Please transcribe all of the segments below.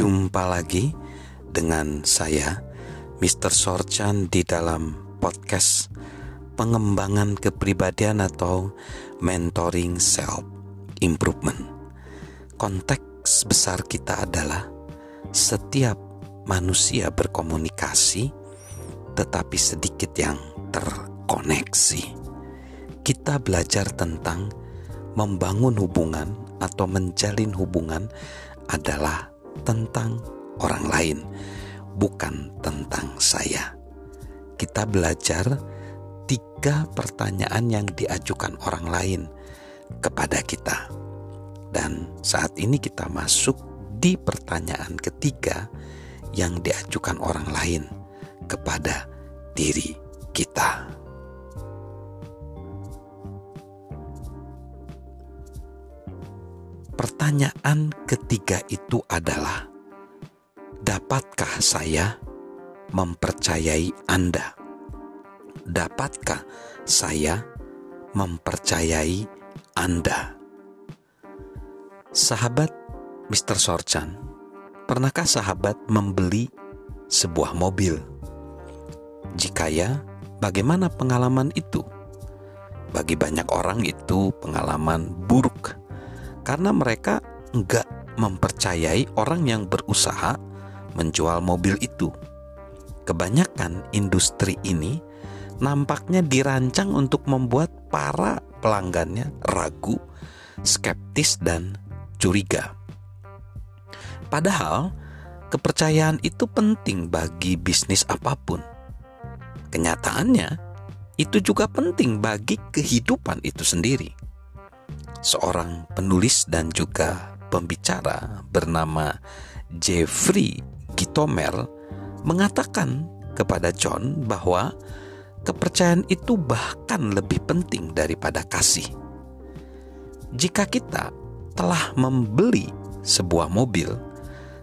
Jumpa lagi dengan saya, Mr. Sorchan di dalam podcast pengembangan kepribadian atau mentoring self improvement. Konteks besar kita adalah setiap manusia berkomunikasi, tetapi sedikit yang terkoneksi. Kita belajar tentang membangun hubungan atau menjalin hubungan adalah tentang orang lain, bukan tentang saya. Kita belajar tiga pertanyaan yang diajukan orang lain kepada kita, dan saat ini kita masuk di pertanyaan ketiga yang diajukan orang lain kepada diri kita. Pertanyaan ketiga itu adalah: dapatkah saya mempercayai Anda? Dapatkah saya mempercayai Anda? Sahabat Mr. Sorchan, pernahkah sahabat membeli sebuah mobil? Jika ya, bagaimana pengalaman itu? Bagi banyak orang itu pengalaman buruk karena mereka nggak mempercayai orang yang berusaha menjual mobil itu. Kebanyakan industri ini nampaknya dirancang untuk membuat para pelanggannya ragu, skeptis, dan curiga. Padahal, kepercayaan itu penting bagi bisnis apa pun. Kenyataannya, itu juga penting bagi kehidupan itu sendiri seorang penulis dan juga pembicara bernama Jeffrey Gitomer mengatakan kepada John bahwa kepercayaan itu bahkan lebih penting daripada kasih. Jika kita telah membeli sebuah mobil,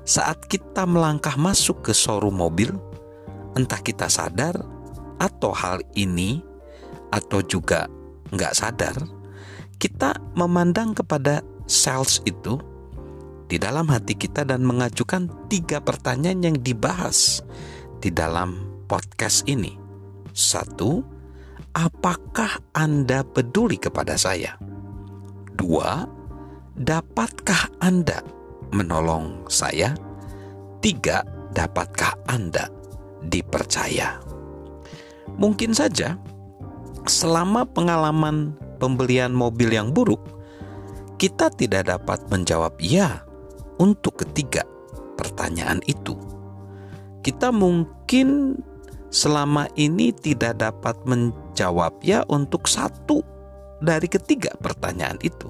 saat kita melangkah masuk ke showroom mobil, entah kita sadar atau hal ini atau juga nggak sadar, kita memandang kepada sales itu di dalam hati kita dan mengajukan tiga pertanyaan yang dibahas di dalam podcast ini. Satu, apakah Anda peduli kepada saya? Dua, dapatkah Anda menolong saya? Tiga, dapatkah Anda dipercaya? Mungkin saja selama pengalaman pembelian mobil yang buruk, kita tidak dapat menjawab "ya" untuk ketiga pertanyaan itu. Kita mungkin selama ini tidak dapat menjawab "ya" untuk satu dari ketiga pertanyaan itu.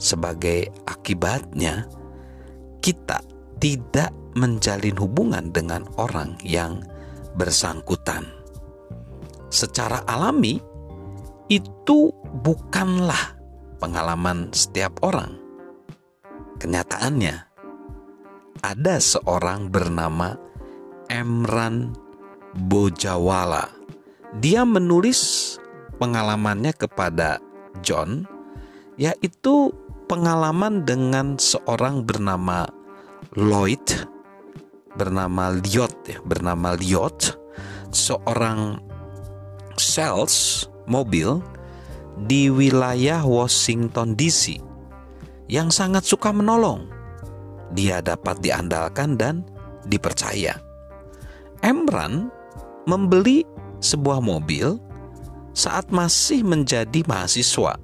Sebagai akibatnya, kita tidak menjalin hubungan dengan orang yang bersangkutan. Secara alami, itu bukanlah pengalaman setiap orang. Kenyataannya, ada seorang bernama Emran Bojawala. Dia menulis pengalamannya kepada John, yaitu pengalaman dengan seorang bernama Lloyd, bernama Liot, ya, bernama Liot, seorang sales mobil di wilayah Washington DC yang sangat suka menolong. Dia dapat diandalkan dan dipercaya. Emran membeli sebuah mobil saat masih menjadi mahasiswa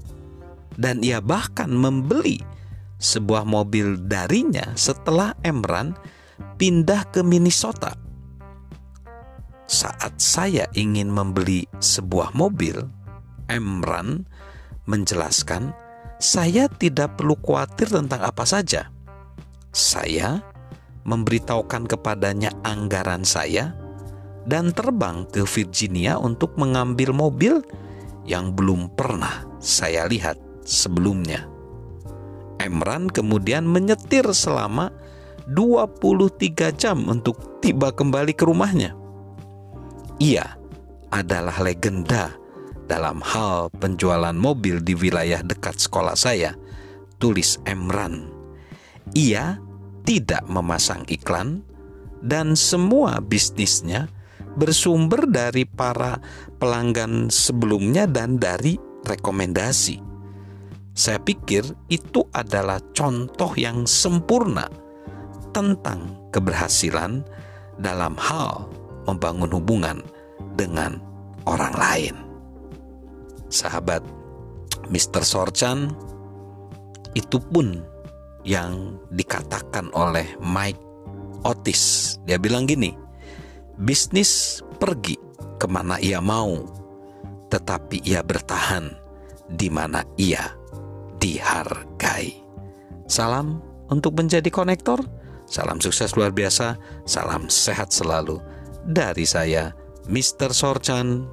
dan ia bahkan membeli sebuah mobil darinya setelah Emran pindah ke Minnesota saat saya ingin membeli sebuah mobil, Emran menjelaskan, saya tidak perlu khawatir tentang apa saja. Saya memberitahukan kepadanya anggaran saya dan terbang ke Virginia untuk mengambil mobil yang belum pernah saya lihat sebelumnya. Emran kemudian menyetir selama 23 jam untuk tiba kembali ke rumahnya. Ia adalah legenda dalam hal penjualan mobil di wilayah dekat sekolah saya, tulis Emran. Ia tidak memasang iklan, dan semua bisnisnya bersumber dari para pelanggan sebelumnya dan dari rekomendasi. Saya pikir itu adalah contoh yang sempurna tentang keberhasilan dalam hal membangun hubungan dengan orang lain. Sahabat Mr. Sorchan, itu pun yang dikatakan oleh Mike Otis. Dia bilang gini, bisnis pergi ke mana ia mau, tetapi ia bertahan di mana ia dihargai. Salam untuk menjadi konektor, salam sukses luar biasa, salam sehat selalu dari saya, Mr. Sorchan